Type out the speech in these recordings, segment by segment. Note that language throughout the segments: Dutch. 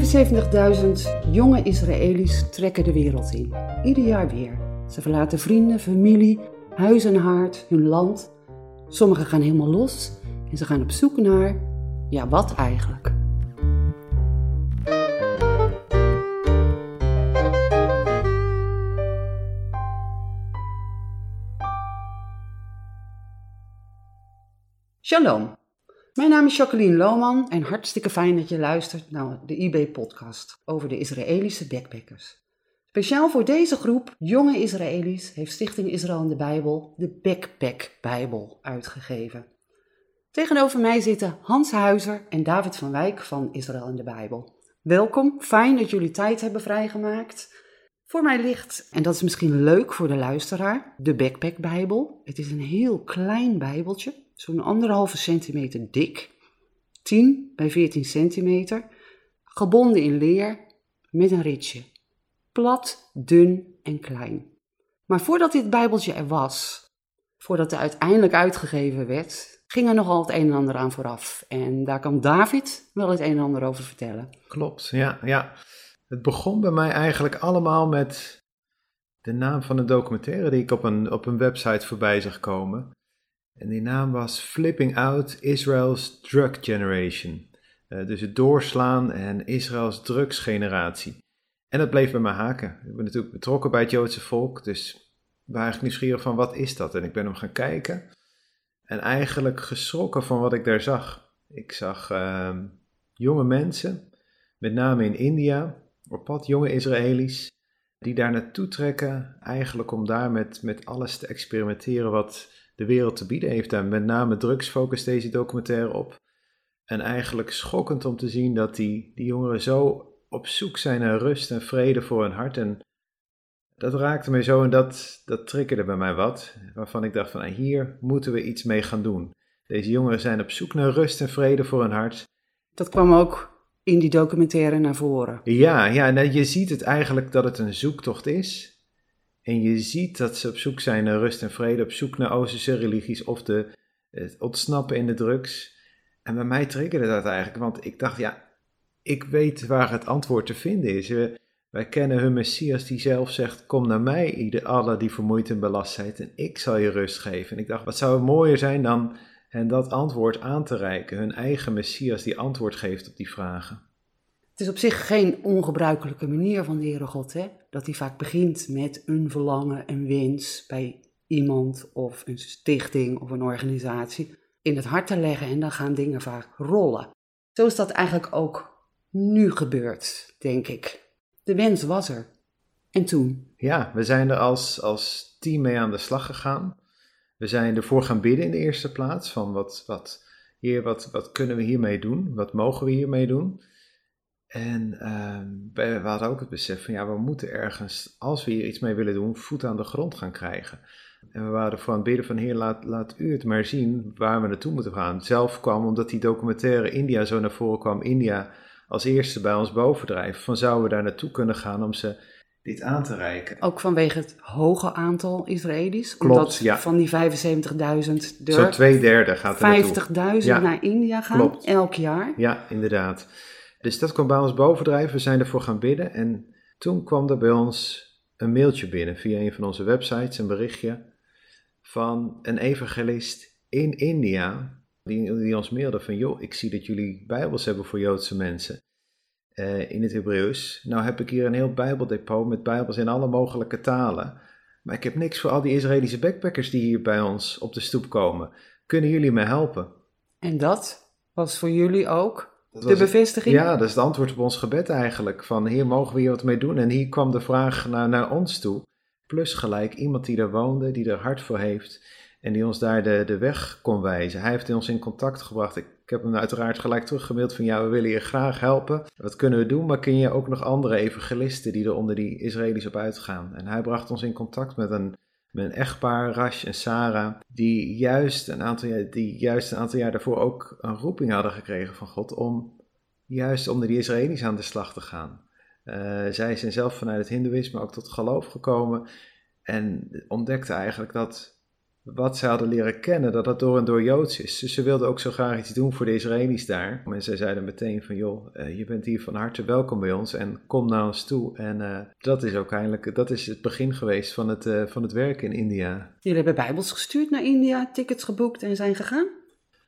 75.000 jonge Israëli's trekken de wereld in. Ieder jaar weer. Ze verlaten vrienden, familie, huis en haard, hun land. Sommigen gaan helemaal los en ze gaan op zoek naar, ja, wat eigenlijk? Shalom. Mijn naam is Jacqueline Lohman en hartstikke fijn dat je luistert naar de IB-podcast over de Israëlische backpackers. Speciaal voor deze groep jonge Israëli's heeft Stichting Israël in de Bijbel de Backpack Bijbel uitgegeven. Tegenover mij zitten Hans Huizer en David van Wijk van Israël in de Bijbel. Welkom, fijn dat jullie tijd hebben vrijgemaakt. Voor mij ligt, en dat is misschien leuk voor de luisteraar, de Backpack Bijbel. Het is een heel klein Bijbeltje, zo'n anderhalve centimeter dik, 10 bij 14 centimeter, gebonden in leer met een ritje. Plat, dun en klein. Maar voordat dit Bijbeltje er was, voordat het uiteindelijk uitgegeven werd, ging er nogal het een en ander aan vooraf. En daar kan David wel het een en ander over vertellen. Klopt, ja, ja. Het begon bij mij eigenlijk allemaal met de naam van een documentaire die ik op een, op een website voorbij zag komen. En die naam was Flipping Out Israel's Drug Generation. Uh, dus het doorslaan en Israëls drugsgeneratie. En dat bleef bij me haken. Ik ben natuurlijk betrokken bij het Joodse volk, dus ik ben eigenlijk nieuwsgierig van wat is dat? En ik ben hem gaan kijken en eigenlijk geschrokken van wat ik daar zag. Ik zag uh, jonge mensen, met name in India, op pad jonge Israëli's, die daar naartoe trekken, eigenlijk om daar met, met alles te experimenteren wat de wereld te bieden heeft. En met name drugs focust deze documentaire op. En eigenlijk schokkend om te zien dat die, die jongeren zo op zoek zijn naar rust en vrede voor hun hart. En dat raakte mij zo en dat, dat triggerde bij mij wat. Waarvan ik dacht van nou, hier moeten we iets mee gaan doen. Deze jongeren zijn op zoek naar rust en vrede voor hun hart. Dat kwam ook in die documentaire naar voren. Ja, ja nou, je ziet het eigenlijk dat het een zoektocht is. En je ziet dat ze op zoek zijn naar rust en vrede, op zoek naar Oosterse religies of de, het ontsnappen in de drugs. En bij mij triggerde dat eigenlijk, want ik dacht, ja, ik weet waar het antwoord te vinden is. wij kennen hun Messias die zelf zegt, kom naar mij, ieder die vermoeid en belast zijn, en ik zal je rust geven. En ik dacht, wat zou het mooier zijn dan hen dat antwoord aan te reiken, hun eigen Messias die antwoord geeft op die vragen. Het is op zich geen ongebruikelijke manier van de Heere God, hè? Dat hij vaak begint met een verlangen, een wens bij iemand of een stichting of een organisatie in het hart te leggen en dan gaan dingen vaak rollen. Zo is dat eigenlijk ook nu gebeurd, denk ik. De wens was er. En toen? Ja, we zijn er als, als team mee aan de slag gegaan. We zijn ervoor gaan bidden in de eerste plaats van wat, wat, hier, wat, wat kunnen we hiermee doen? Wat mogen we hiermee doen? En uh, we hadden ook het besef van ja, we moeten ergens, als we hier iets mee willen doen, voet aan de grond gaan krijgen. En we waren aan het bidden van heer, laat, laat u het maar zien waar we naartoe moeten gaan. Zelf kwam, omdat die documentaire India zo naar voren kwam, India als eerste bij ons bovendrijven. Van zouden we daar naartoe kunnen gaan om ze dit aan te reiken. Ook vanwege het hoge aantal Israëli's? Klopt, omdat ja. van die 75.000 Zo twee derde gaat er 50.000 Ja. naar India gaan, Klopt. elk jaar. Ja, inderdaad. Dus dat kwam bij ons bovendrijven. We zijn ervoor gaan bidden. En toen kwam er bij ons een mailtje binnen via een van onze websites, een berichtje van een evangelist in India. Die, die ons mailde van, joh, ik zie dat jullie bijbels hebben voor Joodse mensen eh, in het Hebreeuws. Nou heb ik hier een heel bijbeldepot met bijbels in alle mogelijke talen. Maar ik heb niks voor al die Israëlische backpackers die hier bij ons op de stoep komen. Kunnen jullie me helpen? En dat was voor jullie ook Dat de het- bevestiging? Ja, dat is het antwoord op ons gebed eigenlijk. Van hier mogen we hier wat mee doen. En hier kwam de vraag naar, naar ons toe. Plus gelijk iemand die daar woonde, die er hart voor heeft. En die ons daar de, de weg kon wijzen. Hij heeft ons in contact gebracht. Ik, ik heb hem uiteraard gelijk teruggemaild van ja, we willen je graag helpen. Wat kunnen we doen? Maar ken je ook nog andere evangelisten die er onder die Israëli's op uitgaan? En hij bracht ons in contact met een, een echtpaar, Rash en Sarah, die juist, een aantal, jaar- die juist een aantal jaar daarvoor ook een roeping hadden gekregen van God om juist onder die Israëli's aan de slag te gaan. Eh, zij zijn zelf vanuit het Hindoeïsme ook tot geloof gekomen en ontdekten eigenlijk dat wat ze hadden leren kennen, dat dat door en door Joods is. Dus ze wilden ook zo graag iets doen voor de Israëli's daar. En zij zeiden meteen van, joh, uh, je bent hier van harte welkom bij ons en kom naar ons toe. En uh, dat is ook eindelijk, dat is het begin geweest van het, uh, van het werk in India. Jullie hebben bijbels gestuurd naar India, tickets geboekt en zijn gegaan?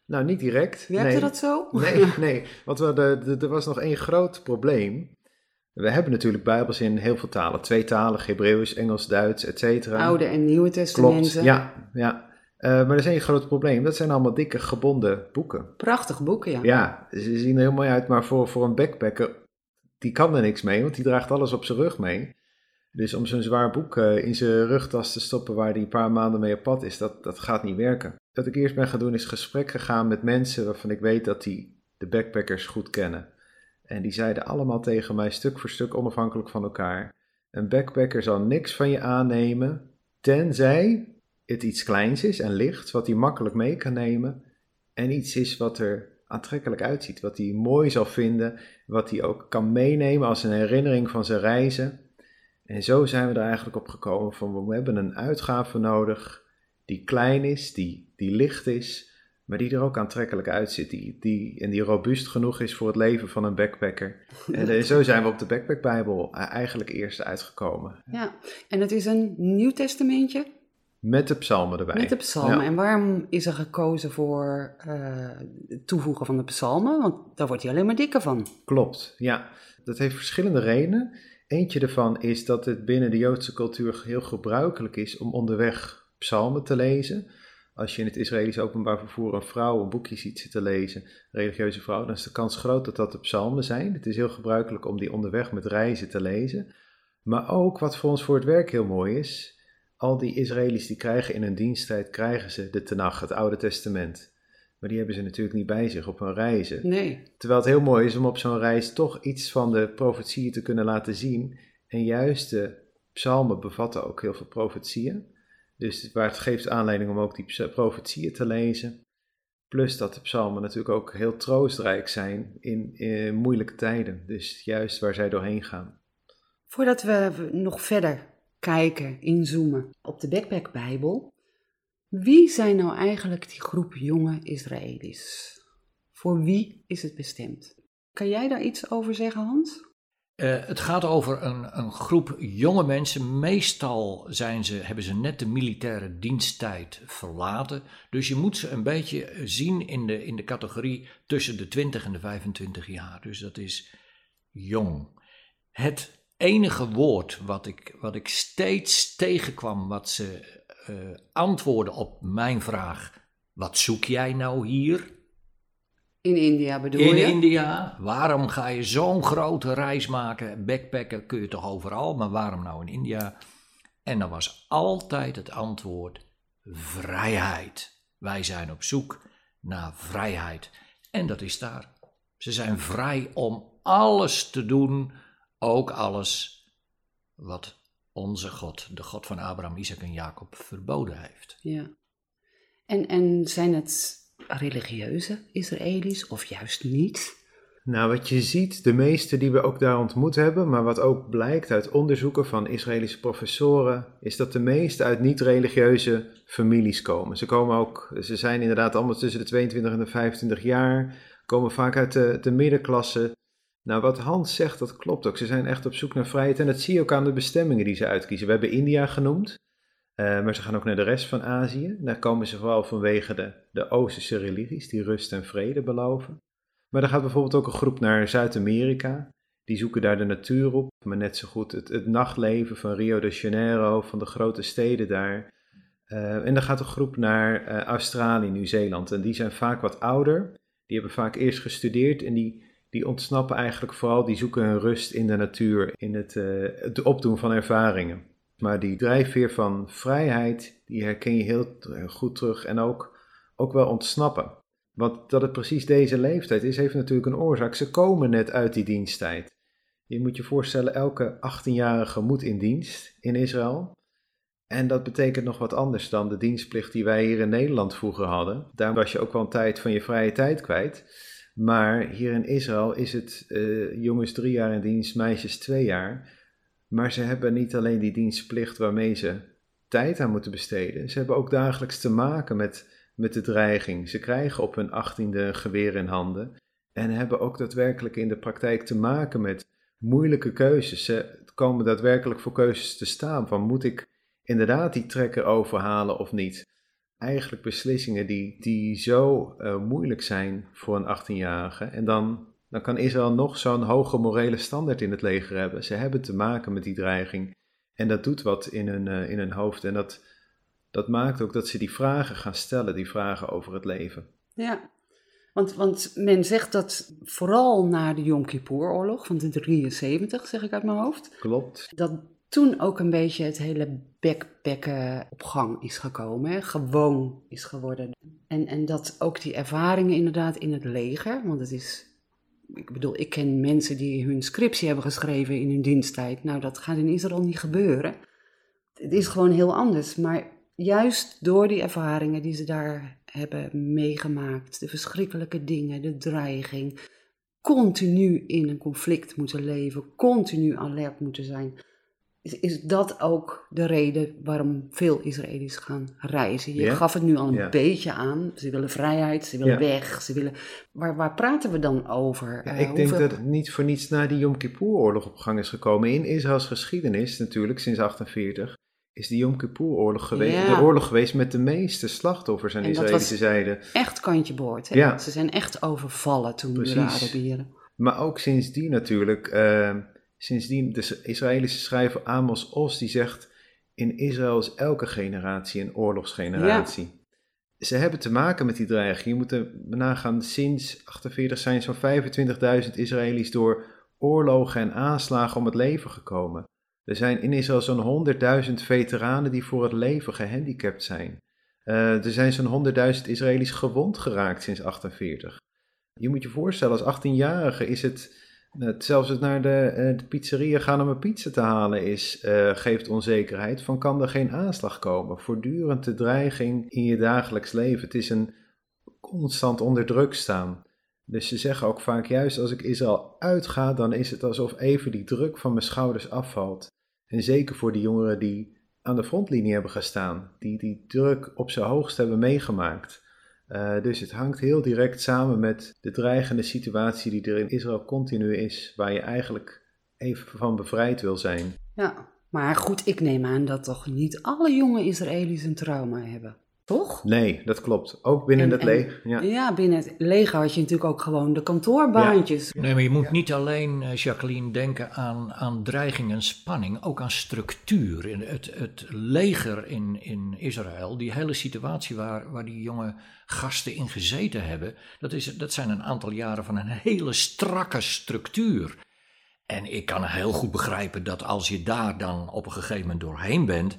Nou, niet direct. Werkte nee. dat zo? Nee, nee, want er was nog één groot probleem. We hebben natuurlijk Bijbels in heel veel talen. Tweetalig, Hebreeuws, Engels, Duits, et cetera. Oude en Nieuwe Testamenten. Klopt, ja. ja. Uh, maar er is één groot probleem. Dat zijn allemaal dikke gebonden boeken. Prachtige boeken, ja. Ja, ze zien er heel mooi uit. Maar voor, voor een backpacker, die kan er niks mee. Want die draagt alles op zijn rug mee. Dus om zo'n zwaar boek uh, in zijn rugtas te stoppen waar hij een paar maanden mee op pad is, dat, dat gaat niet werken. Wat ik eerst ben gaan doen is gesprek gegaan met mensen waarvan ik weet dat die de backpackers goed kennen. En die zeiden allemaal tegen mij, stuk voor stuk onafhankelijk van elkaar: Een backpacker zal niks van je aannemen, tenzij het iets kleins is en licht, wat hij makkelijk mee kan nemen. En iets is wat er aantrekkelijk uitziet, wat hij mooi zal vinden, wat hij ook kan meenemen als een herinnering van zijn reizen. En zo zijn we er eigenlijk op gekomen van we hebben een uitgave nodig die klein is, die, die licht is, maar die er ook aantrekkelijk uitziet. Die, die, en die robuust genoeg is voor het leven van een backpacker. En uh, zo zijn we op de Backpack-Bijbel eigenlijk eerst uitgekomen. Ja, en het is een Nieuw Testamentje? Met de psalmen erbij. Met de psalmen. Ja. En waarom is er gekozen voor uh, het toevoegen van de psalmen? Want daar wordt hij alleen maar dikker van. Klopt, ja. Dat heeft verschillende redenen. Eentje daarvan is dat het binnen de Joodse cultuur heel gebruikelijk is om onderweg psalmen te lezen. Als je in het Israëlisch openbaar vervoer een vrouw een boekje ziet zitten lezen, religieuze vrouw, dan is de kans groot dat dat de psalmen zijn. Het is heel gebruikelijk om die onderweg met reizen te lezen. Maar ook, wat voor ons voor het werk heel mooi is, al die Israëli's die krijgen in hun diensttijd, krijgen ze de Tenach, het Oude Testament. Maar die hebben ze natuurlijk niet bij zich op hun reizen. Nee. Terwijl het heel mooi is om op zo'n reis toch iets van de profetieën te kunnen laten zien. En juist de psalmen bevatten ook heel veel profetieën. Dus waar het geeft aanleiding om ook die profetieën te lezen. Plus dat de psalmen natuurlijk ook heel troostrijk zijn in, in moeilijke tijden. Dus juist waar zij doorheen gaan. Voordat we nog verder kijken, inzoomen op de Backpack-Bijbel. Wie zijn nou eigenlijk die groep jonge Israëli's? Voor wie is het bestemd? Kan jij daar iets over zeggen, Hans? Uh, het gaat over een, een, groep jonge mensen. Meestal zijn ze, hebben ze net de militaire diensttijd verlaten. Dus je moet ze een beetje zien in de, in de categorie tussen de 20 en de 25 jaar. Dus dat is jong. Het enige woord wat ik, wat ik steeds tegenkwam, wat ze uh, antwoorden op mijn vraag: wat zoek jij nou hier? In India bedoel In je? In India. Waarom ga je zo'n grote reis maken? Backpacken kun je toch overal, maar waarom nou in India? En dan was altijd het antwoord: vrijheid. Wij zijn op zoek naar vrijheid. En dat is daar. Ze zijn vrij om alles te doen, ook alles wat onze God, de God van Abraham, Isaac en Jacob, verboden heeft. Ja. En, en zijn het religieuze Israëli's of juist niet? Nou, wat je ziet, de meeste die we ook daar ontmoet hebben, maar wat ook blijkt uit onderzoeken van Israëlische professoren, is dat de meeste uit niet-religieuze families komen. Ze komen ook, ze zijn inderdaad allemaal tussen de 22 en de 25 jaar, komen vaak uit de, de middenklasse. Nou, wat Hans zegt, dat klopt ook. Ze zijn echt op zoek naar vrijheid en dat zie je ook aan de bestemmingen die ze uitkiezen. We hebben India genoemd. Uh, maar ze gaan ook naar de rest van Azië. Daar komen ze vooral vanwege de, de Oosterse religies die rust en vrede beloven. Maar er gaat bijvoorbeeld ook een groep naar Zuid-Amerika. Die zoeken daar de natuur op, maar net zo goed het, het nachtleven van Rio de Janeiro, van de grote steden daar. Uh, en dan gaat een groep naar uh, Australië, Nieuw-Zeeland. En die zijn vaak wat ouder. Die hebben vaak eerst gestudeerd en die, die ontsnappen eigenlijk vooral, die zoeken hun rust in de natuur, in het, het opdoen van ervaringen. Maar die drijfveer van vrijheid, die herken je heel goed terug en ook, ook wel ontsnappen. Want dat het precies deze leeftijd is, heeft natuurlijk een oorzaak. Ze komen net uit die diensttijd. Je moet je voorstellen, elke 18-jarige moet in dienst in Israël. En dat betekent nog wat anders dan de dienstplicht die wij hier in Nederland vroeger hadden. Daar was je ook wel een tijd van je vrije tijd kwijt. Maar hier in Israël is het uh, jongens drie jaar in dienst, meisjes twee jaar. Maar ze hebben niet alleen die dienstplicht waarmee ze tijd aan moeten besteden. Ze hebben ook dagelijks te maken met, met de dreiging. Ze krijgen op hun achttiende geweer in handen en hebben ook daadwerkelijk in de praktijk te maken met moeilijke keuzes. Ze komen daadwerkelijk voor keuzes te staan van moet ik inderdaad die trekker overhalen of niet. Eigenlijk beslissingen die, die zo uh, moeilijk zijn voor een 18-jarige. En dan, dan kan Israël nog zo'n hoge morele standaard in het leger hebben. Ze hebben te maken met die dreiging. En dat doet wat in hun, uh, in hun hoofd. En dat, dat maakt ook dat ze die vragen gaan stellen, die vragen over het leven. Ja, want, want men zegt dat vooral na de Yom Kippur-oorlog van de 73, zeg ik uit mijn hoofd. Klopt. Dat toen ook een beetje het hele backpacken op gang is gekomen, hè? gewoon is geworden. En, en dat ook die ervaringen inderdaad in het leger, want het is, ik bedoel, ik ken mensen die hun scriptie hebben geschreven in hun diensttijd. Nou, dat gaat in Israël niet gebeuren. Het is gewoon heel anders, maar juist door die ervaringen die ze daar hebben meegemaakt, de verschrikkelijke dingen, de dreiging, continu in een conflict moeten leven, continu alert moeten zijn is, is dat ook de reden waarom veel Israëli's gaan reizen? Je gaf het nu al een beetje aan. Ze willen vrijheid, ze willen weg, ze willen... Waar, waar praten we dan over? Uh, ik denk dat het niet voor niets na die Yom Kippur-oorlog op gang is gekomen. In Israëls geschiedenis natuurlijk, sinds 48, is die Yom Kippur-oorlog geweest, de oorlog geweest met de meeste slachtoffers aan de Israëlische zijde. echt kantje boord. Hè? Ze zijn echt overvallen toen Precies. de Arabieren. Maar ook sindsdien natuurlijk... Uh, Sindsdien, de Israëlische schrijver Amos Os, die zegt, in Israël is elke generatie een oorlogsgeneratie. Ze hebben te maken met die dreiging. Je moet er nagaan, sinds 48 zijn zo'n 25.000 Israëli's door oorlogen en aanslagen om het leven gekomen. Er zijn in Israël zo'n 100.000 veteranen die voor het leven gehandicapt zijn. Uh, er zijn zo'n 100.000 Israëli's gewond geraakt sinds 48. Je moet je voorstellen, als 18-jarige is het het, zelfs het naar de, uh, de, pizzeria gaan om een pizza te halen is, uh, geeft onzekerheid van kan er geen aanslag komen. Voortdurend de dreiging in je dagelijks leven. Het is een constant onder druk staan. Dus ze zeggen ook vaak juist als ik Israël uitga, dan is het alsof even die druk van mijn schouders afvalt. En zeker voor die jongeren die aan de frontlinie hebben gestaan, die die druk op zijn hoogst hebben meegemaakt. Uh, dus het hangt heel direct samen met de dreigende situatie die er in Israël continu is, waar je eigenlijk even van bevrijd wil zijn. Ja, maar goed, ik neem aan dat toch niet alle jonge Israëli's een trauma hebben. Toch? Nee, dat klopt. Ook binnen het leger. Ja. ja. binnen het leger had je natuurlijk ook gewoon de kantoorbaantjes. Nee, maar je moet niet alleen, eh, Jacqueline, denken aan, aan dreiging en spanning, ook aan structuur. Het, het leger in, in Israël, die hele situatie waar, waar die jonge gasten in gezeten hebben, dat, is, dat zijn een aantal jaren van een hele strakke structuur. En ik kan heel goed begrijpen dat als je daar dan op een gegeven moment doorheen bent,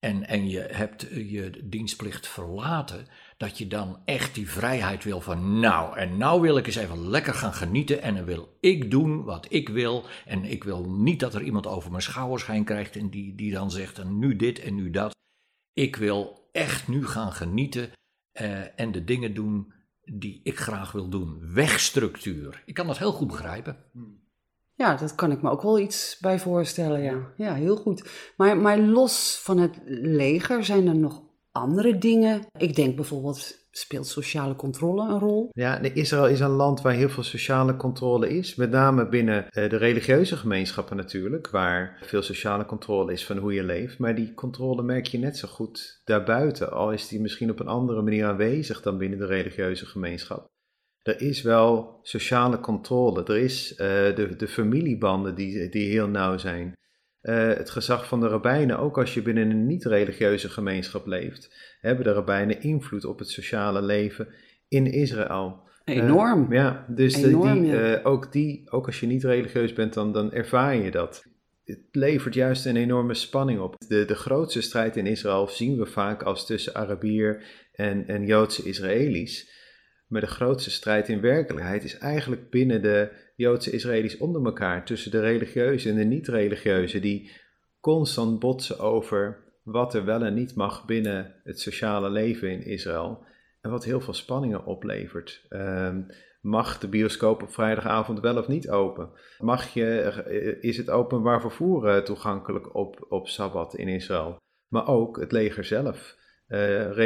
en, en je hebt je dienstplicht verlaten, dat je dan echt die vrijheid wil van nou, en nou wil ik eens even lekker gaan genieten en dan wil ik doen wat ik wil en ik wil niet dat er iemand over mijn schouders heen krijgt en die, die dan zegt en nu dit en nu dat. Ik wil echt nu gaan genieten uh, en de dingen doen die ik graag wil doen. Wegstructuur. Ik kan dat heel goed begrijpen. Ja, dat kan ik me ook wel iets bij voorstellen, ja. Ja, heel goed. Maar, maar los van het leger zijn er nog andere dingen. Ik denk bijvoorbeeld, speelt sociale controle een rol? Ja, Israël is een land waar heel veel sociale controle is. Met name binnen eh, de religieuze gemeenschappen natuurlijk, waar veel sociale controle is van hoe je leeft. Maar die controle merk je net zo goed daarbuiten, al is die misschien op een andere manier aanwezig dan binnen de religieuze gemeenschap er is wel sociale controle. Er is uh, de, de familiebanden die, die heel nauw zijn. Uh, het gezag van de rabbijnen, ook als je binnen een niet-religieuze gemeenschap leeft, hebben de rabbijnen invloed op het sociale leven in Israël. Enorm. Uh, ja, dus Enorm, die, ja. ook die, ook als je niet religieus bent, dan, dan ervaar je dat. Het levert juist een enorme spanning op. De, de grootste strijd in Israël zien we vaak als tussen Arabier en, en Joodse Israëli's. Maar de grootste strijd in werkelijkheid is eigenlijk binnen de Joodse Israëli's onder elkaar, tussen de religieuze en de niet-religieuze, die constant botsen over wat er wel en niet mag binnen het sociale leven in Israël. En wat heel veel spanningen oplevert. Um, mag de bioscoop op vrijdagavond wel of niet open? Mag je, is het openbaar vervoer toegankelijk op, op Sabbat in Israël? Maar ook het leger zelf. Uh,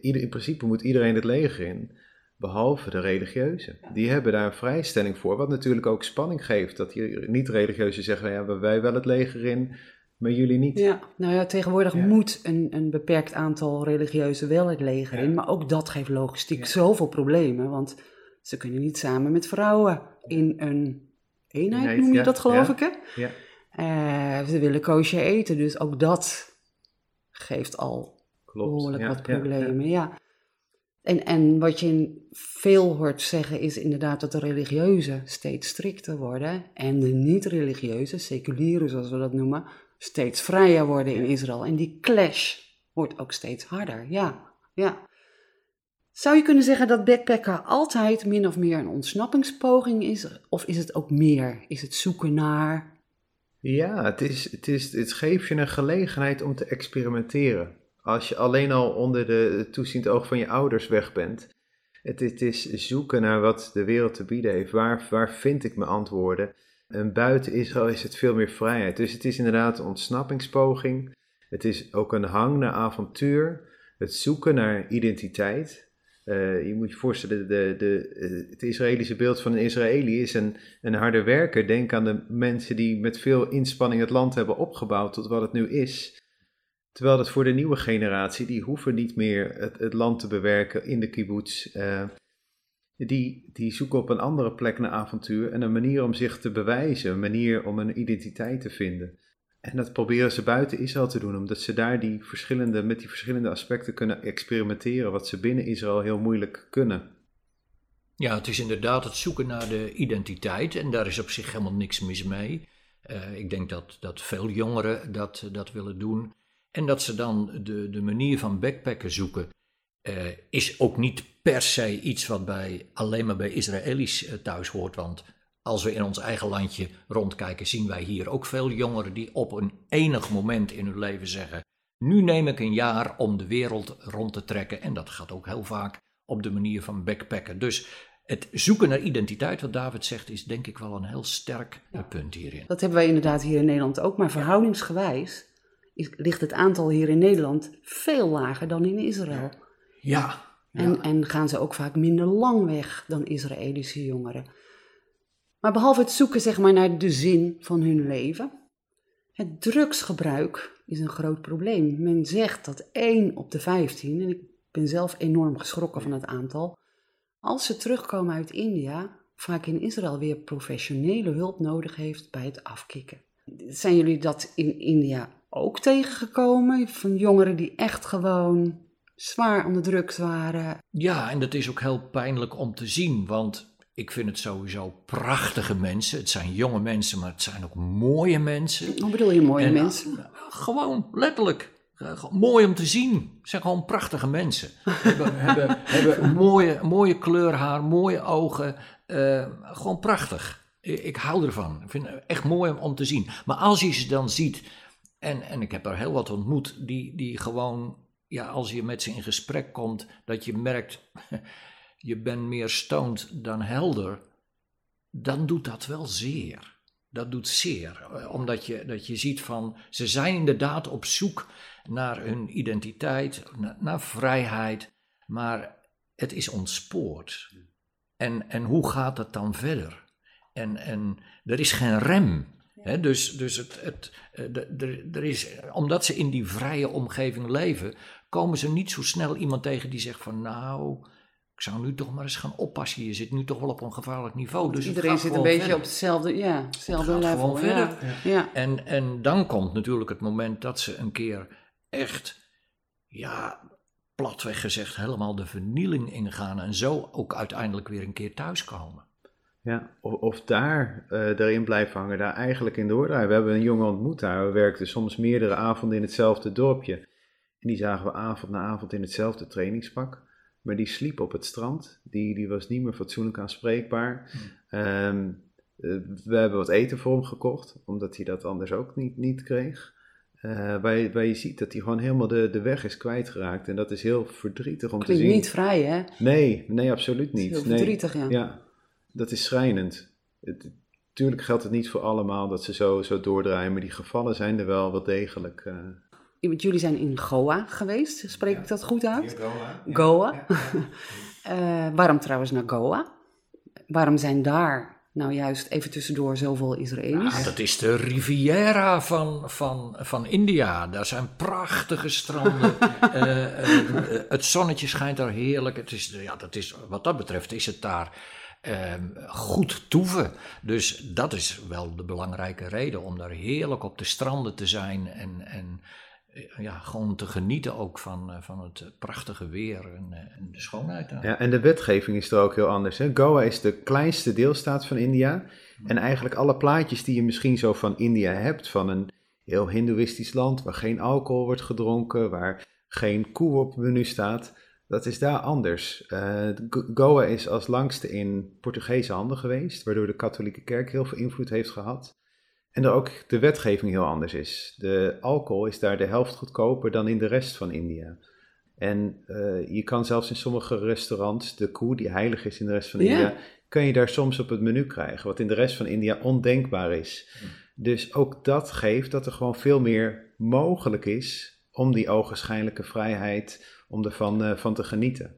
in principe moet iedereen het leger in, behalve de religieuzen. Die hebben daar een vrijstelling voor, wat natuurlijk ook spanning geeft. Dat die niet-religieuzen zeggen, ja, wij wel het leger in, maar jullie niet. Ja, nou ja, tegenwoordig moet een, een beperkt aantal religieuzen wel het leger in, maar ook dat geeft logistiek zoveel problemen, want ze kunnen niet samen met vrouwen in een eenheid, noem je dat geloof ik hè? Ja. Uh, ze willen koosje eten, dus ook dat geeft al Klopt, behoorlijk wat problemen. Ja, En, en wat je veel hoort zeggen is inderdaad dat de religieuzen steeds strikter worden en de niet-religieuze, seculieren zoals we dat noemen, steeds vrijer worden in Israël. En die clash wordt ook steeds harder. Ja, ja. Zou je kunnen zeggen dat backpacken altijd min of meer een ontsnappingspoging is? Of is het ook meer? Is het zoeken naar. Ja, het, is, het, is, het geeft je een gelegenheid om te experimenteren. Als je alleen al onder de toeziend oog van je ouders weg bent. Het, het is zoeken naar wat de wereld te bieden heeft. Waar, waar vind ik mijn antwoorden? En buiten Israël is het veel meer vrijheid. Dus het is inderdaad een ontsnappingspoging. Het is ook een hang naar avontuur. Het zoeken naar identiteit. Uh, je moet je voorstellen, de, de, eh, het Israëlische beeld van een Israëli is een, een harde werker. Denk aan de mensen die met veel inspanning het land hebben opgebouwd tot wat het nu is. Terwijl dat voor de nieuwe generatie, die hoeven niet meer het, land te bewerken in de kibbutz. Uh, die, die zoeken op een andere plek naar avontuur en een manier om zich te bewijzen, een manier om een identiteit te vinden. En dat proberen ze buiten Israël te doen, omdat ze daar die verschillende, met die verschillende aspecten kunnen experimenteren, wat ze binnen Israël heel moeilijk kunnen. Ja, het is inderdaad het zoeken naar de identiteit en daar is op zich helemaal niks mis mee. Uh, ik denk dat, dat veel jongeren dat, dat willen doen. En dat ze dan de, de manier van backpacken zoeken, uh, is ook niet per se iets wat bij, alleen maar bij Israëli's uh, thuis hoort. Want als we in ons eigen landje rondkijken, zien wij hier ook veel jongeren die op een enig moment in hun leven zeggen: Nu neem ik een jaar om de wereld rond te trekken. En dat gaat ook heel vaak op de manier van backpacken. Dus het zoeken naar identiteit, wat David zegt, is denk ik wel een heel sterk punt hierin. Dat hebben wij inderdaad hier in Nederland ook, maar verhoudingsgewijs ligt het aantal hier in Nederland veel lager dan in Israël. Ja. En, en gaan ze ook vaak minder lang weg dan Israëlische jongeren. Maar behalve het zoeken zeg maar, naar de zin van hun leven, het drugsgebruik is een groot probleem. Men zegt dat 1 op de 15, en ik ben zelf enorm geschrokken van het aantal, als ze terugkomen uit India, vaak in Israël weer professionele hulp nodig heeft bij het afkicken. Zijn jullie dat in India ook tegengekomen? Van jongeren die echt gewoon zwaar onder drugs waren? Ja, en dat is ook heel pijnlijk om te zien, want ik vind het sowieso prachtige mensen. Het zijn jonge mensen, maar het zijn ook mooie mensen. Hoe bedoel je mooie mensen? Eh, gewoon letterlijk. Uh, mooi om te zien. Het zijn gewoon prachtige mensen. hebben, hebben, hebben mooie, mooie kleurhaar, mooie ogen. Uh, gewoon prachtig. Ik, ik, hou ervan. Ik vind het echt mooi om, om, te zien. Maar als je ze dan ziet, en, en ik heb er heel wat ontmoet, die, die gewoon, ja, als je met ze in gesprek komt, dat je merkt je bent meer stoned dan helder, dan doet dat wel zeer. Dat doet zeer, eh, omdat je, dat je ziet van ze zijn inderdaad op zoek naar hun identiteit, naar, vrijheid, maar het is ontspoord. En, en hoe gaat het dan verder? En, en er is geen rem. Dus dus het, het, eh, er is, omdat ze in die vrije omgeving leven, komen ze niet zo snel iemand tegen die zegt van nou, ik zou nu toch maar eens gaan oppassen. Je zit nu toch wel op een gevaarlijk niveau. Dus Iedereen zit een beetje op hetzelfde, ja, hetzelfde level. Gewoon verder. Ja. En, en dan komt natuurlijk het moment dat ze een keer echt, ja, platweg gezegd, helemaal de vernieling ingaan. En zo ook uiteindelijk weer een keer thuiskomen. Ja, of, of daar uh, erin blijven hangen, daar eigenlijk in doordraaien. We hebben een jongen ontmoet daar. We werkten soms meerdere avonden in hetzelfde dorpje. En die zagen we avond na avond in hetzelfde trainingspak. Maar die sliep op het strand. Die, die was niet meer fatsoenlijk aanspreekbaar. Um, we hebben wat eten voor hem gekocht, omdat hij dat anders ook niet, niet kreeg. Uh, waar, je, waar je ziet dat hij gewoon helemaal de, de weg is kwijtgeraakt. En dat is heel verdrietig om te zien. niet vrij, hè? Nee, nee, absoluut niet. Heel verdrietig, ja. Ja, dat is schrijnend. Het, tuurlijk geldt het niet voor allemaal dat ze zo, zo doordraaien, maar die gevallen zijn er wel wel degelijk. Uh, jullie zijn in Goa geweest, spreek ik dat goed uit? Goa. Goa. Eh, waarom trouwens naar Goa? Waarom zijn daar nou juist even tussendoor zoveel Israëli's? Ah, dat is de Riviera van, van, van India. Daar zijn prachtige stranden. Eh, eh, het zonnetje schijnt daar heerlijk. Het is, ja, dat is, wat dat betreft is het daar ehm, goed toeven. Dus dat is wel de belangrijke reden om daar heerlijk op de stranden te zijn. En, en eh, ja, gewoon te genieten ook van, eh, van het prachtige weer en, eh, en de schoonheid daar. Ja, en de wetgeving is er ook heel anders. Hè? Goa is de kleinste deelstaat van India. En eigenlijk alle plaatjes die je misschien zo van India hebt, van een heel hindoeïstisch land waar geen alcohol wordt gedronken, waar geen koe op het menu staat, dat is daar anders. Uh, Goa is als langste in Portugese handen geweest, waardoor de katholieke kerk heel veel invloed heeft gehad. En er ook de wetgeving heel anders is. De alcohol is daar de helft goedkoper dan in de rest van India. En uh, je kan zelfs in sommige restaurants de koe die heilig is in de rest van. India, kun je daar soms op het menu krijgen, wat in de rest van India ondenkbaar is. Dus ook dat geeft dat er gewoon veel meer mogelijk is om die ogenschijnlijke vrijheid, om ervan uh, van te genieten.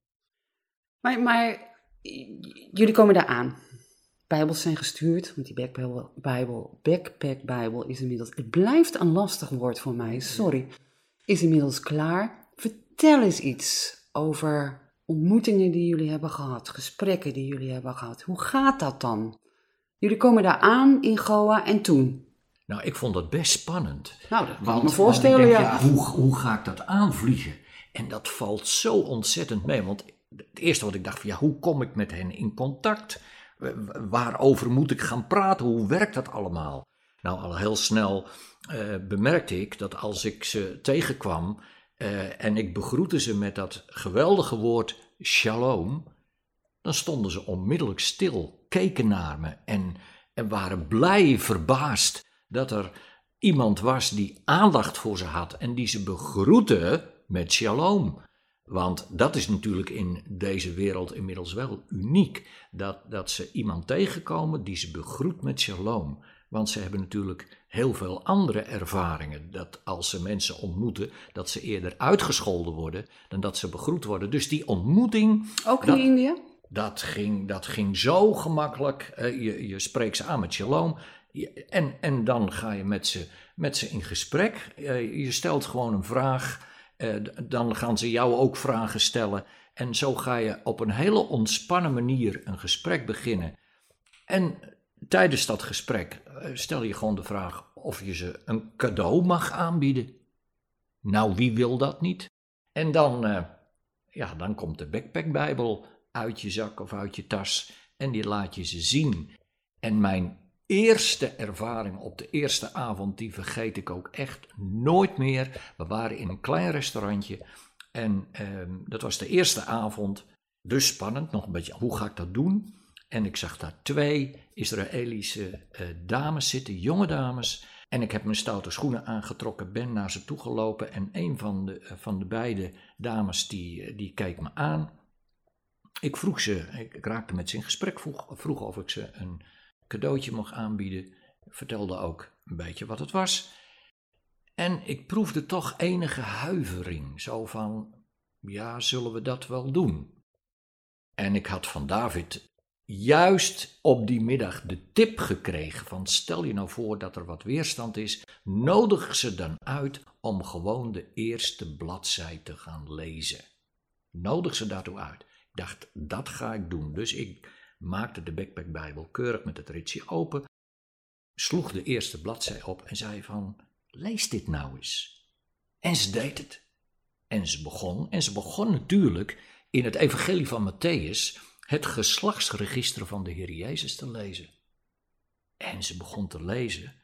Maar, maar jullie komen daar aan. Bijbels zijn gestuurd, want die backbijbel, Bijbel, backpack Bijbel is inmiddels, het blijft een lastig woord voor mij, sorry, is inmiddels klaar. Vertel eens iets over ontmoetingen die jullie hebben gehad, gesprekken die jullie hebben gehad. Hoe gaat dat dan? Jullie komen daar aan in Goa en toen? Nou, ik vond dat best spannend. Nou, dat kan ik me voorstellen, denk, ja. hoe, hoe ga ik dat aanvliegen? En dat valt zo ontzettend mee. Want het eerste wat ik dacht, van, ja, hoe kom ik met hen in contact? Waarover moet ik gaan praten? Hoe werkt dat allemaal? Nou, al heel snel eh, bemerkte ik dat als ik ze tegenkwam eh, en ik begroette ze met dat geweldige woord shalom, dan stonden ze onmiddellijk stil, keken naar me en, en waren blij, verbaasd dat er iemand was die aandacht voor ze had en die ze begroette met shalom. Want dat is natuurlijk in deze wereld inmiddels wel uniek. Dat, dat ze iemand tegenkomen die ze begroet met shalom. Want ze hebben natuurlijk heel veel andere ervaringen. Dat als ze mensen ontmoeten, dat ze eerder uitgescholden worden dan dat ze begroet worden. Dus die ontmoeting, Ook in dat- India? dat ging, dat ging zo gemakkelijk. Je, je spreekt ze aan met shalom. Je- En, en dan ga je met ze, met ze in gesprek. Eh, je stelt gewoon een vraag. Eh, dan gaan ze jou ook vragen stellen. En zo ga je op een hele ontspannen manier een gesprek beginnen. En tijdens dat gesprek eh, stel je gewoon de vraag of je ze een cadeau mag aanbieden. Nou, wie wil dat niet? En dan, eh, ja, dan komt de backpackbijbel uit je zak of uit je tas en die laat je ze zien. En mijn eerste ervaring op de eerste avond, die vergeet ik ook echt nooit meer. We waren in een klein restaurantje en ehm, dat was de eerste avond. Dus spannend, nog een beetje, hoe ga ik dat doen? En ik zag daar twee Israëlische eh, dames zitten, jonge dames. En ik heb mijn stoute schoenen aangetrokken, ben naar ze toegelopen. En een van de, eh, van de beide dames die, eh, die keek me aan. Ik vroeg ze, ik, ik raakte met ze in gesprek, vroeg, vroeg of ik ze een cadeautje mocht aanbieden. Vertelde ook een beetje wat het was. En ik proefde toch enige huivering, zo van, ja, zullen we dat wel doen? En ik had van David juist op die middag de tip gekregen van stel je nou voor dat er wat weerstand is, nodig ze dan uit om gewoon de eerste bladzij te gaan lezen. Nodig ze daartoe uit. Ik dacht, dat ga ik doen. Dus ik maakte de Backpack Bijbel keurig met het ritje open, sloeg de eerste bladzij op en zei van, lees dit nou eens. En ze deed het. En ze begon, en ze begon natuurlijk in het evangelie van Matthäus het geslachtsregister van de Heer Jezus te lezen. En ze begon te lezen.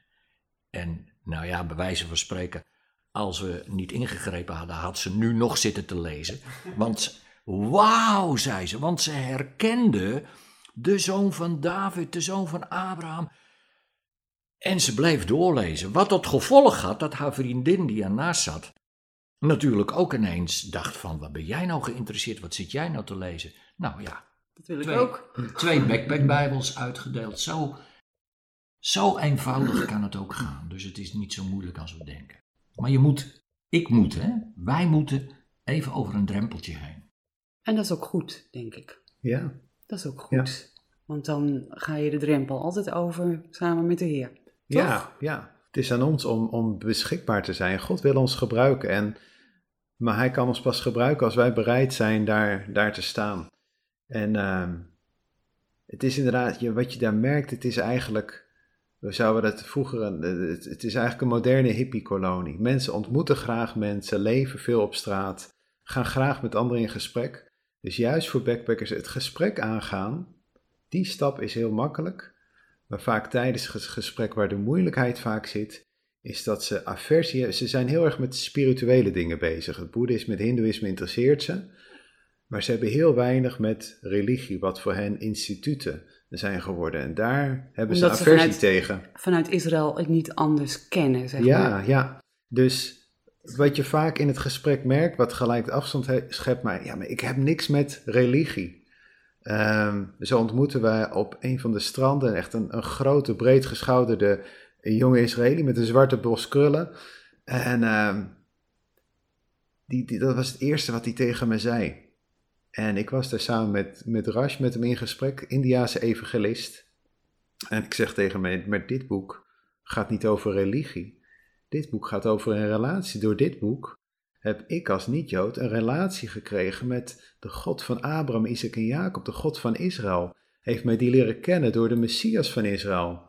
En nou ja, bij wijze van spreken, als we niet ingegrepen hadden, had ze nu nog zitten te lezen. Want wauw, zei ze, want ze herkende de zoon van David, de zoon van Abraham. En ze bleef doorlezen. Wat tot gevolg had dat haar vriendin die ernaast zat, natuurlijk ook ineens dacht van, wat ben jij nou geïnteresseerd, wat zit jij nou te lezen? Nou ja, Dat wil ik Twee. ook. twee backpackbijbels uitgedeeld. Zo, zo eenvoudig kan het ook gaan. Dus het is niet zo moeilijk als we denken. Maar je moet Ik moet, hè? Wij moeten even over een drempeltje heen. En dat is ook goed, denk ik. Ja, Dat is ook goed. Want dan ga je de drempel altijd over samen met de Heer. ja, ja. Het is aan ons om, om beschikbaar te zijn. God wil ons gebruiken. En, maar hij kan ons pas gebruiken als wij bereid zijn daar, daar te staan. En ehm, het is inderdaad, je, wat je daar merkt, het is eigenlijk, we zouden dat vroeger, het, het is eigenlijk een moderne hippie-kolonie. Mensen ontmoeten graag mensen, leven veel op straat, gaan graag met anderen in gesprek. Dus juist voor backpackers het gesprek aangaan, die stap is heel makkelijk. Maar vaak tijdens het gesprek waar de moeilijkheid vaak zit, is dat ze aversie hebben. Ze zijn heel erg met spirituele dingen bezig. Het boeddhisme, het hindoeïsme interesseert ze. Maar ze hebben heel weinig met religie, wat voor hen instituten zijn geworden. En daar hebben ze Omdat ze aversie vanuit- tegen. Vanuit Israël het niet anders kennen, zeg Ja, maar. ja. Dus wat je vaak in het gesprek merkt, wat gelijk afstand he- schept, maar ja, maar ik heb niks met religie. Ehm, zo ontmoeten we op een van de stranden echt een, een grote, breedgeschouderde jonge Israëli met een zwarte bos krullen. En ehm, die, die, dat was het eerste wat hij tegen me zei. En ik was daar samen met, met Rash, met hem in gesprek, Indiase evangelist. En ik zeg tegen hem, maar dit boek gaat niet over religie. Dit boek gaat over een relatie. Door dit boek heb ik als niet-Jood een relatie gekregen met de God van Abraham, Isaac en Jacob, de God van Israël. Heeft mij die leren kennen door de Messias van Israël.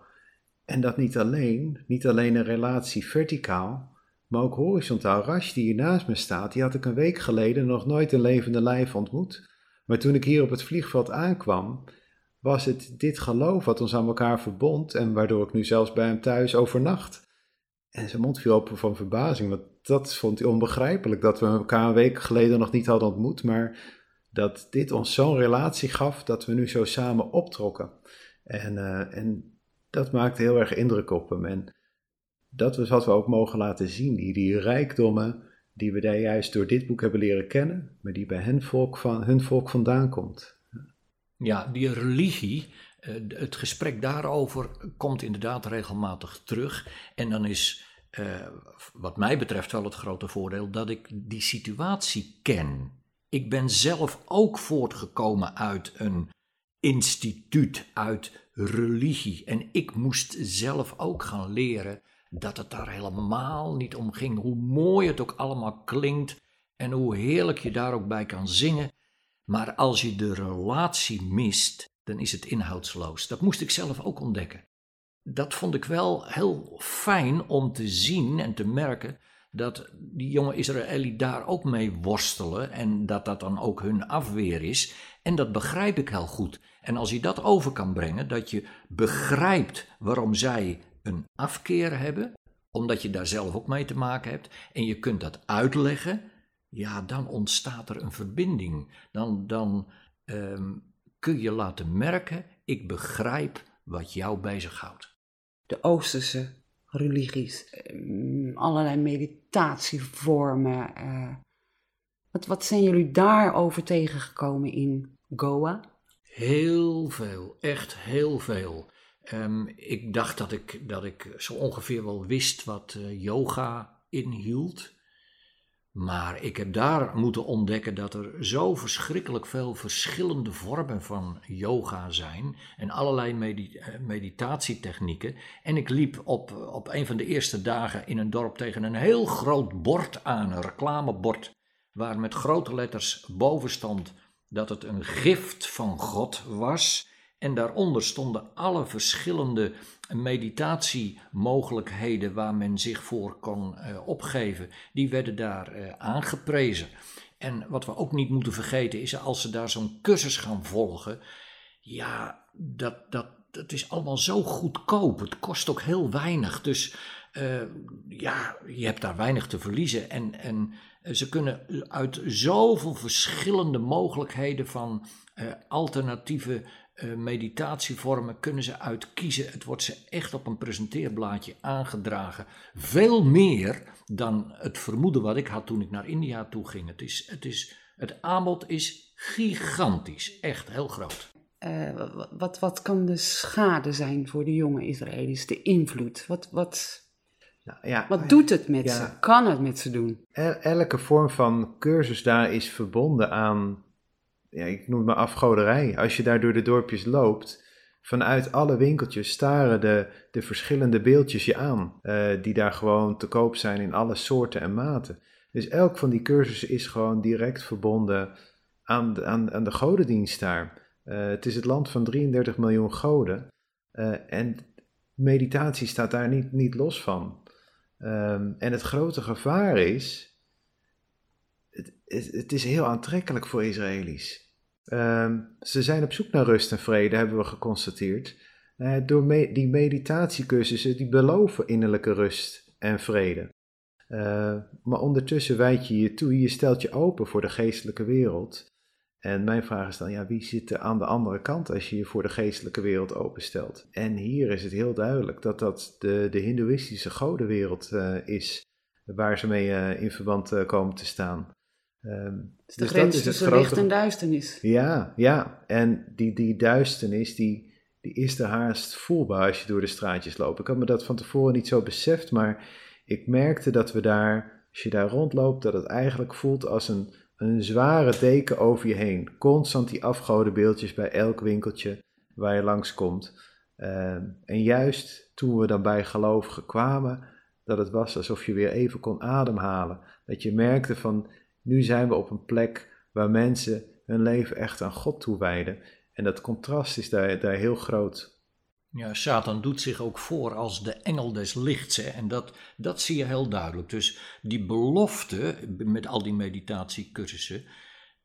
En dat niet alleen, niet alleen een relatie verticaal, maar ook horizontaal. Rash, die hier naast me staat, die had ik een week geleden nog nooit in levende lijf ontmoet. Maar toen ik hier op het vliegveld aankwam, was het dit geloof wat ons aan elkaar verbond en waardoor ik nu zelfs bij hem thuis overnacht. En zijn mond viel open van verbazing, want dat vond hij onbegrijpelijk dat we elkaar een week geleden nog niet hadden ontmoet, maar dat dit ons zo'n relatie gaf dat we nu zo samen optrokken. En, eh, en dat maakte heel erg indruk op hem. En dat is wat we ook mogen laten zien, die, die rijkdommen die we daar juist door dit boek hebben leren kennen, maar die bij hen volk van, hun volk vandaan komt. Ja, die religie, het gesprek daarover komt inderdaad regelmatig terug. En dan is, eh, wat mij betreft, wel het grote voordeel dat ik die situatie ken. Ik ben zelf ook voortgekomen uit een instituut, uit religie. En ik moest zelf ook gaan leren dat het daar helemaal niet om ging. Hoe mooi het ook allemaal klinkt en hoe heerlijk je daar ook bij kan zingen. Maar als je de relatie mist, dan is het inhoudsloos. Dat moest ik zelf ook ontdekken. Dat vond ik wel heel fijn om te zien en te merken dat die jonge Israëli daar ook mee worstelen en dat dat dan ook hun afweer is. En dat begrijp ik heel goed. En als je dat over kan brengen, dat je begrijpt waarom zij een afkeer hebben, omdat je daar zelf ook mee te maken hebt, en je kunt dat uitleggen, ja, dan ontstaat er een verbinding. Dan, dan ehm, kun je laten merken, ik begrijp wat jou bezighoudt. De Oosterse religies, ehm, allerlei meditatievormen. eh. wat, wat zijn jullie daarover tegengekomen in Goa? Heel veel, echt heel veel. Ehm, ik dacht dat ik, dat ik zo ongeveer wel wist wat eh, yoga inhield. Maar ik heb daar moeten ontdekken dat er zo verschrikkelijk veel verschillende vormen van yoga zijn en allerlei medi- eh, meditatietechnieken. En ik liep op, op een van de eerste dagen in een dorp tegen een heel groot bord aan, een reclamebord, waar met grote letters boven stond dat het een gift van God was. En daaronder stonden alle verschillende meditatiemogelijkheden waar men zich voor kon eh, opgeven. Die werden daar eh, aangeprezen. En wat we ook niet moeten vergeten is, als ze daar zo'n cursus gaan volgen, ja, dat, dat, dat is allemaal zo goedkoop. Het kost ook heel weinig. Dus eh, ja, je hebt daar weinig te verliezen. En, en ze kunnen uit zoveel verschillende mogelijkheden van alternatieve eh, meditatievormen kunnen ze uitkiezen. Het wordt ze echt op een presenteerblaadje aangedragen. Veel meer dan het vermoeden wat ik had toen ik naar India toe ging. Het, is, het, is, het aanbod is gigantisch, echt heel groot. Eh, wa- wat, wat kan de schade zijn voor de jonge Israëli's? De invloed? Wat, wat... Nou, ja, Wat doet het met Ja. ze? Kan het met ze doen? El- elke vorm van cursus daar is verbonden aan, ja, ik noem het maar afgoderij. Als je daar door de dorpjes loopt, vanuit alle winkeltjes staren de, de verschillende beeldjes je aan, eh, die daar gewoon te koop zijn in alle soorten en maten. Dus elk van die cursussen is gewoon direct verbonden aan de, aan, aan de godendienst daar. Eh, het is het land van 33 miljoen goden eh, en meditatie staat daar niet, niet los van. Ehm, en het grote gevaar is, het, is heel aantrekkelijk voor Israëli's. Ehm, ze zijn op zoek naar rust en vrede, hebben we geconstateerd. Eh, door die meditatiecursussen, die beloven innerlijke rust en vrede. Eh, maar ondertussen wijd je je toe, je stelt je open voor de geestelijke wereld. En mijn vraag is dan, ja, wie zit er aan de andere kant als je je voor de geestelijke wereld openstelt? En hier is het heel duidelijk dat dat de, de hindoeïstische godenwereld eh, is, waar ze mee eh, in verband komen te staan. Ehm, de dus grens dat is tussen grote- licht en duisternis. ja, ja. En die, die duisternis, die, die is er haast voelbaar als je door de straatjes loopt. Ik had me dat van tevoren niet zo beseft, maar ik merkte dat we daar, als je daar rondloopt, dat het eigenlijk voelt als een, een zware deken over je heen. Constant die afgodenbeeldjes bij elk winkeltje waar je langskomt. Ehm, en juist toen we dan bij gelovigen kwamen, dat het was alsof je weer even kon ademhalen. Dat je merkte van, nu zijn we op een plek waar mensen hun leven echt aan God toewijden. En dat contrast is daar, daar heel groot. Ja, Satan doet zich ook voor als de engel des lichts. Hè? En dat, dat zie je heel duidelijk. Dus die belofte met al die meditatiecursussen.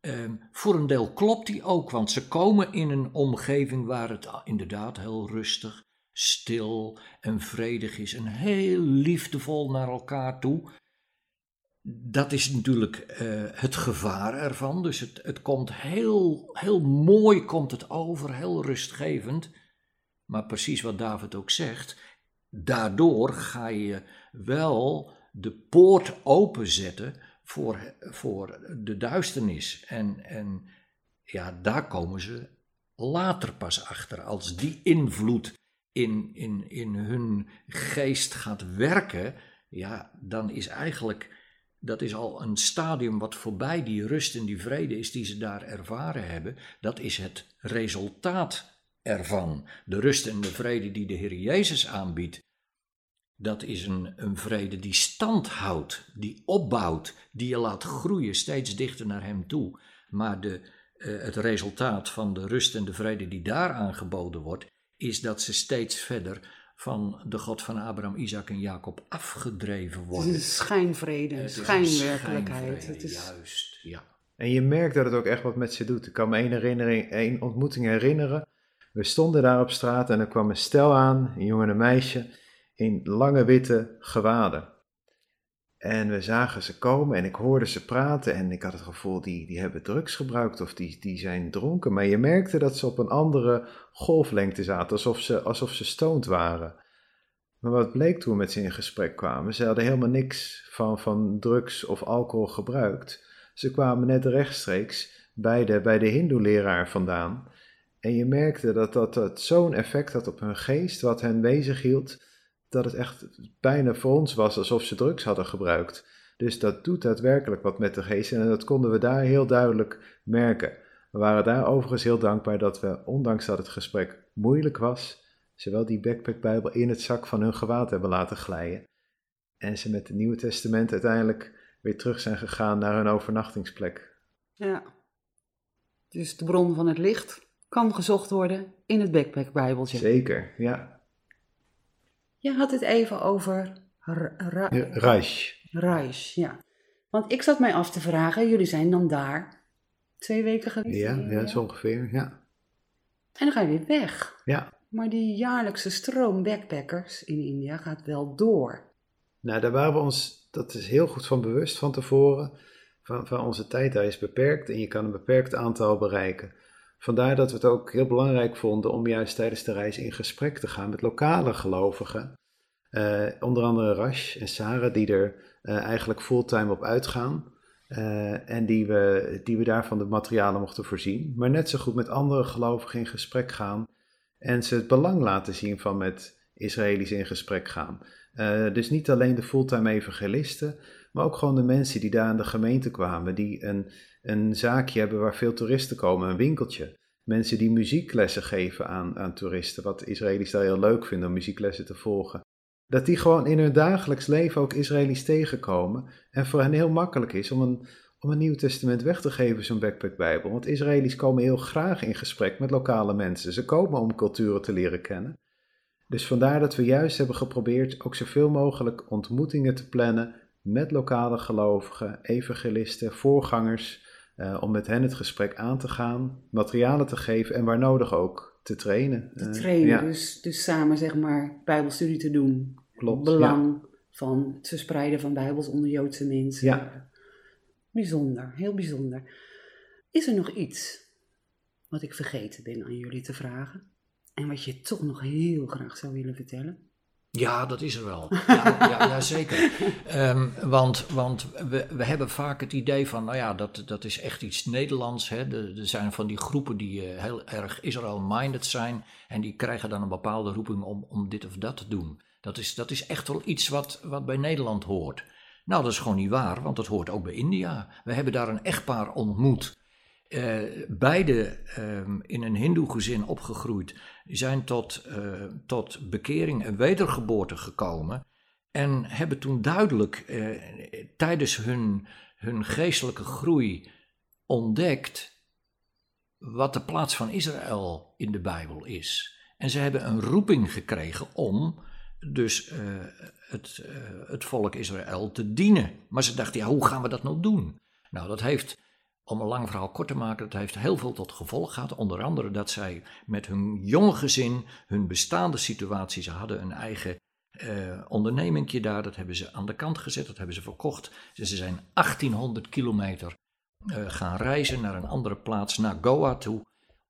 ehm, voor een deel klopt die ook, want ze komen in een omgeving waar het inderdaad heel rustig, stil en vredig is. En heel liefdevol naar elkaar toe. Dat is natuurlijk eh, het gevaar ervan. Dus het, het komt heel, heel mooi komt het over, heel rustgevend. Maar precies wat David ook zegt, daardoor ga je wel de poort openzetten voor, voor de duisternis. En, en ja, daar komen ze later pas achter. Als die invloed in, in, in hun geest gaat werken, ja, dan is eigenlijk, dat is al een stadium wat voorbij die rust en die vrede is die ze daar ervaren hebben. Dat is het resultaat ervan. De rust en de vrede die de Heer Jezus aanbiedt, dat is een, een vrede die stand houdt, die opbouwt, die je laat groeien steeds dichter naar Hem toe. Maar de, eh, het resultaat van de rust en de vrede die daar aangeboden wordt, is dat ze steeds verder van de God van Abraham, Isaac en Jacob afgedreven Het worden. is een schijnvrede, een Het is een schijnwerkelijkheid. schijnvrede, Het is, Juist, ja. En je merkt dat het ook echt wat met ze doet. Ik kan me één, herinnering, één ontmoeting herinneren. We stonden daar op straat en er kwam een stel aan, een jongen en een meisje, in lange witte gewaden. En we zagen ze komen en ik hoorde ze praten en ik had het gevoel, die, die hebben drugs gebruikt of die, die zijn dronken. Maar je merkte dat ze op een andere golflengte zaten, alsof ze, alsof ze stoned waren. Maar wat bleek toen we met ze in gesprek kwamen, ze hadden helemaal niks van, van drugs of alcohol gebruikt. Ze kwamen net rechtstreeks bij de, bij de hindoe-leraar vandaan. En je merkte dat dat, dat zo'n effect had op hun geest, wat hen bezig hield, dat het echt bijna voor ons was alsof ze drugs hadden gebruikt. Dus dat doet daadwerkelijk wat met de geest en dat konden we daar heel duidelijk merken. We waren daar overigens heel dankbaar dat we, ondanks dat het gesprek moeilijk was, zowel die backpackbijbel in het zak van hun gewaad hebben laten glijden. En ze met het Nieuwe Testament uiteindelijk weer terug zijn gegaan naar hun overnachtingsplek. ja. Dus de bron van het licht kan gezocht worden in het backpack-bijbeltje. Zeker, ja. Je had het even over Raj. Reis, ja. Want ik zat mij af te vragen, jullie zijn dan daar twee weken geweest? Ja, ja, zo ongeveer, ja. En dan ga je weer weg. Ja, Maar die jaarlijkse stroom backpackers in India gaat wel door. nou daar waren we ons, dat is heel goed van bewust van tevoren, van, van onze tijd daar is beperkt en je kan een beperkt aantal bereiken. Vandaar dat we het ook heel belangrijk vonden om juist tijdens de reis in gesprek te gaan met lokale gelovigen. Eh, onder andere Rash en Sarah, die er eh, eigenlijk fulltime op uitgaan. eh, en die we, die we daarvan de materialen mochten voorzien. Maar net zo goed met andere gelovigen in gesprek gaan. En ze het belang laten zien van met Israëli's in gesprek gaan. Dus niet alleen de fulltime evangelisten, maar ook gewoon de mensen die daar aan de gemeente kwamen, die een, een zaakje hebben waar veel toeristen komen, een winkeltje. Mensen die muzieklessen geven aan, aan toeristen, wat Israëli's daar heel leuk vinden om muzieklessen te volgen. Dat die gewoon in hun dagelijks leven ook Israëli's tegenkomen en voor hen heel makkelijk is om een, om een Nieuw Testament weg te geven, zo'n backpackbijbel. Want Israëli's komen heel graag in gesprek met lokale mensen. Ze komen om culturen te leren kennen. Dus vandaar dat we juist hebben geprobeerd ook zoveel mogelijk ontmoetingen te plannen met lokale gelovigen, evangelisten, voorgangers, uh, om met hen het gesprek aan te gaan, materialen te geven en waar nodig ook te trainen. Te trainen, ja. dus, dus samen zeg maar bijbelstudie te doen. Klopt. Belang van het verspreiden van bijbels onder Joodse mensen. Ja. Bijzonder, heel bijzonder. Is er nog iets wat ik vergeten ben aan jullie te vragen? En wat je toch nog heel graag zou willen vertellen? Ja, dat is er wel. Ja, ja, ja zeker. Um, want want we, we hebben vaak het idee van, nou ja, dat, dat is echt iets Nederlands. Hè. Er, zijn van die groepen die uh, heel erg Israel-minded zijn. En die krijgen dan een bepaalde roeping om, om dit of dat te doen. Dat is, dat is echt wel iets wat, wat bij Nederland hoort. Nou, dat is gewoon niet waar, want dat hoort ook bij India. We hebben daar een echtpaar ontmoet. Uh, beide uh, in een hindoe-gezin opgegroeid, zijn tot, uh, tot bekering en wedergeboorte gekomen. En hebben toen duidelijk eh, tijdens hun, hun geestelijke groei ontdekt wat de plaats van Israël in de Bijbel is. En ze hebben een roeping gekregen om dus het, het volk Israël te dienen. Maar ze dachten, ja, hoe gaan we dat nou doen? Nou, dat heeft om een lang verhaal kort te maken, dat heeft heel veel tot gevolg gehad. Onder andere dat zij met hun jonge gezin, hun bestaande situatie, ze hadden een eigen uh, ondernemingje daar, dat hebben ze aan de kant gezet, dat hebben ze verkocht. Ze zijn 1800 kilometer uh, gaan reizen naar een andere plaats, naar Goa toe,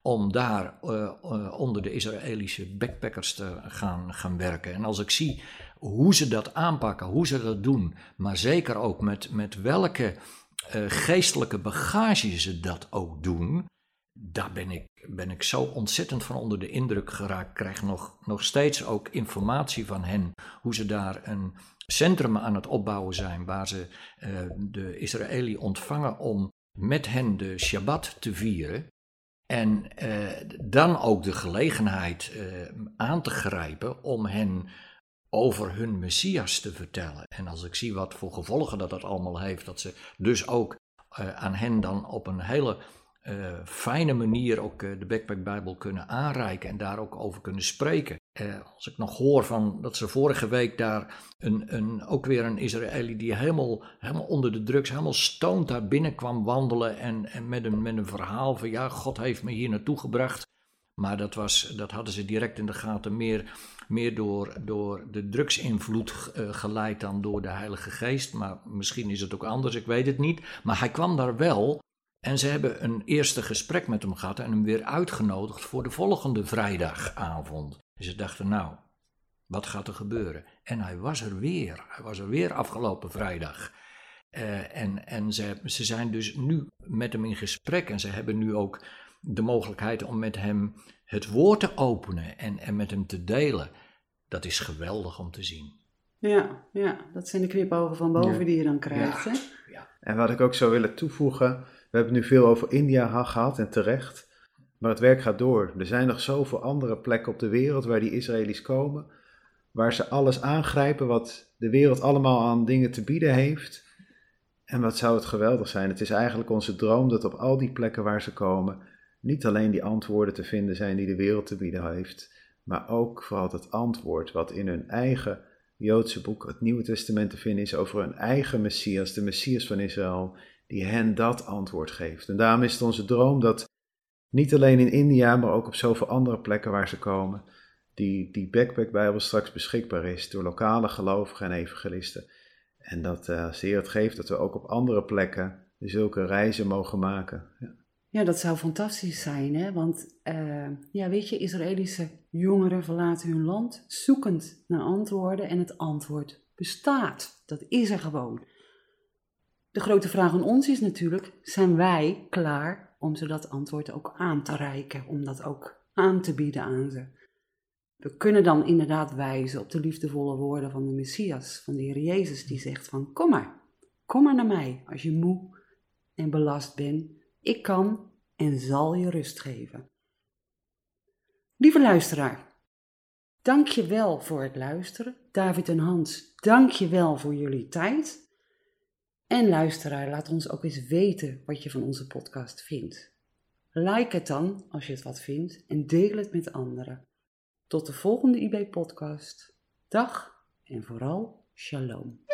om daar uh, onder de Israëlische backpackers te gaan, gaan werken. En als ik zie hoe ze dat aanpakken, hoe ze dat doen, maar zeker ook met, met welke uh, geestelijke bagage ze dat ook doen, daar ben ik, ben ik zo ontzettend van onder de indruk geraakt. Ik krijg nog, nog steeds ook informatie van hen hoe ze daar een centrum aan het opbouwen zijn waar ze uh, de Israëli ontvangen om met hen de Shabbat te vieren. En uh, dan ook de gelegenheid aan te grijpen om hen over hun Messias te vertellen. En als ik zie wat voor gevolgen dat dat allemaal heeft, dat ze dus ook uh, aan hen dan op een hele uh, fijne manier ook uh, de Backpack Bijbel kunnen aanreiken en daar ook over kunnen spreken. als ik nog hoor van dat ze vorige week daar een, een, ook weer een Israëli die helemaal, helemaal onder de drugs, helemaal stoned daar binnen kwam wandelen en, en met, een, met een verhaal van ja, God heeft me hier naartoe gebracht. Maar dat, was, dat hadden ze direct in de gaten meer meer door, door de drugsinvloed uh, geleid dan door de Heilige Geest. Maar misschien is het ook anders, ik weet het niet. Maar hij kwam daar wel en ze hebben een eerste gesprek met hem gehad en hem weer uitgenodigd voor de volgende vrijdagavond. Ze dachten, nou, wat gaat er gebeuren? En hij was er weer. Hij was er weer afgelopen vrijdag. Uh, en en ze, ze zijn dus nu met hem in gesprek en ze hebben nu ook de mogelijkheid om met hem het woord te openen en, en met hem te delen, dat is geweldig om te zien. Ja, ja dat zijn de knipogen van boven die je dan krijgt. Ja. Hè? Ja. En wat ik ook zou willen toevoegen, we hebben het nu veel over India gehad en terecht, maar het werk gaat door. Er zijn nog zoveel andere plekken op de wereld waar die Israëli's komen, waar ze alles aangrijpen wat de wereld allemaal aan dingen te bieden heeft. En wat zou het geweldig zijn. Het is eigenlijk onze droom dat op al die plekken waar ze komen, niet alleen die antwoorden te vinden zijn die de wereld te bieden heeft, maar ook vooral het antwoord wat in hun eigen Joodse boek, het Nieuwe Testament, te vinden is over hun eigen Messias, de Messias van Israël, die hen dat antwoord geeft. En daarom is het onze droom dat niet alleen in India, maar ook op zoveel andere plekken waar ze komen, die, die Backpack-Bijbel straks beschikbaar is door lokale gelovigen en evangelisten. En dat uh, als de Heer het geeft, dat we ook op andere plekken zulke reizen mogen maken. Ja. Ja, dat zou fantastisch zijn, hè? want uh, ja, weet je, Israëlische jongeren verlaten hun land zoekend naar antwoorden en het antwoord bestaat. Dat is er gewoon. De grote vraag aan ons is natuurlijk, zijn wij klaar om ze dat antwoord ook aan te reiken, om dat ook aan te bieden aan ze? We kunnen dan inderdaad wijzen op de liefdevolle woorden van de Messias, van de Heer Jezus, die zegt van kom maar, kom maar naar mij als je moe en belast bent. Ik kan en zal je rust geven. Lieve luisteraar, dank je wel voor het luisteren. David en Hans, dank je wel voor jullie tijd. En luisteraar, laat ons ook eens weten wat je van onze podcast vindt. Like het dan als je het wat vindt en deel het met anderen. Tot de volgende IB-podcast. Dag en vooral shalom.